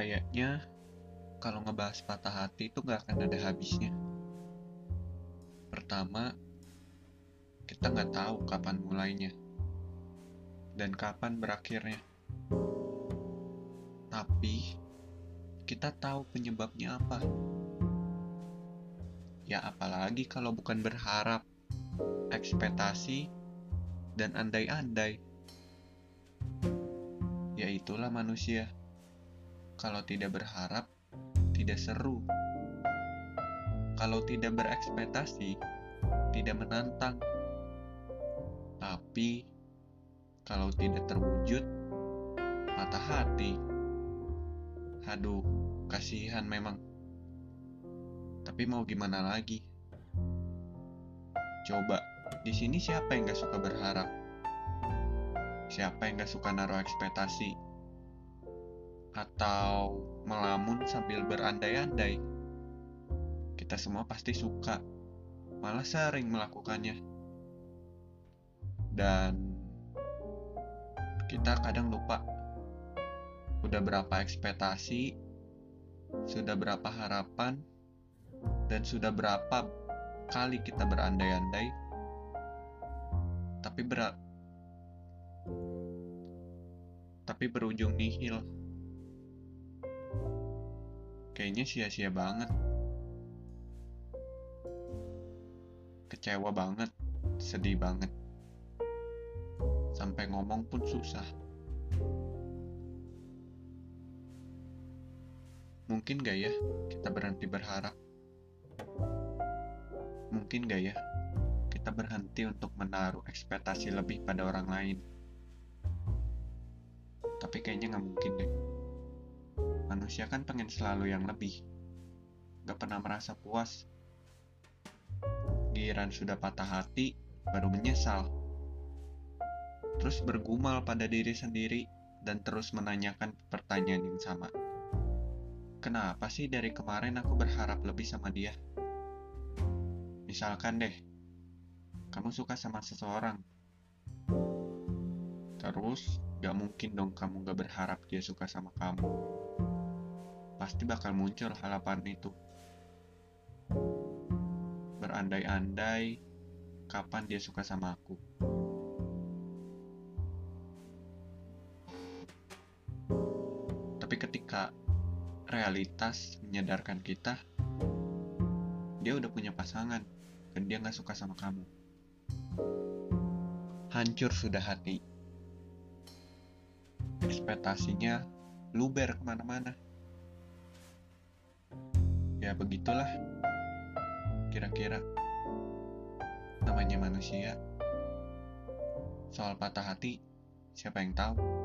Kayaknya kalau ngebahas patah hati itu gak akan ada habisnya. Pertama, kita nggak tahu kapan mulainya dan kapan berakhirnya. Tapi kita tahu penyebabnya apa. Ya apalagi kalau bukan berharap, ekspektasi, dan andai-andai. Ya itulah manusia. Kalau tidak berharap, tidak seru. Kalau tidak berekspektasi, tidak menantang. Tapi kalau tidak terwujud, patah hati. Aduh, kasihan memang. Tapi mau gimana lagi? Coba, di sini siapa yang gak suka berharap? Siapa yang gak suka naruh ekspektasi? Atau melamun sambil berandai-andai. Kita semua pasti suka, malah sering melakukannya. Dan kita kadang lupa udah berapa ekspektasi, sudah berapa harapan, dan sudah berapa kali kita berandai-andai, tapi berat, tapi berujung nihil kayaknya sia-sia banget. Kecewa banget, sedih banget. Sampai ngomong pun susah. Mungkin gak ya kita berhenti berharap? Mungkin gak ya kita berhenti untuk menaruh ekspektasi lebih pada orang lain? Tapi kayaknya gak mungkin deh manusia kan pengen selalu yang lebih. Gak pernah merasa puas. Giran sudah patah hati, baru menyesal. Terus bergumul pada diri sendiri dan terus menanyakan pertanyaan yang sama. Kenapa sih dari kemarin aku berharap lebih sama dia? Misalkan deh, kamu suka sama seseorang. Terus, gak mungkin dong kamu gak berharap dia suka sama kamu pasti bakal muncul harapan itu. Berandai-andai kapan dia suka sama aku. Tapi ketika realitas menyadarkan kita, dia udah punya pasangan dan dia nggak suka sama kamu. Hancur sudah hati. Ekspektasinya luber ke mana-mana ya begitulah. Kira-kira. Namanya manusia. Soal patah hati siapa yang tahu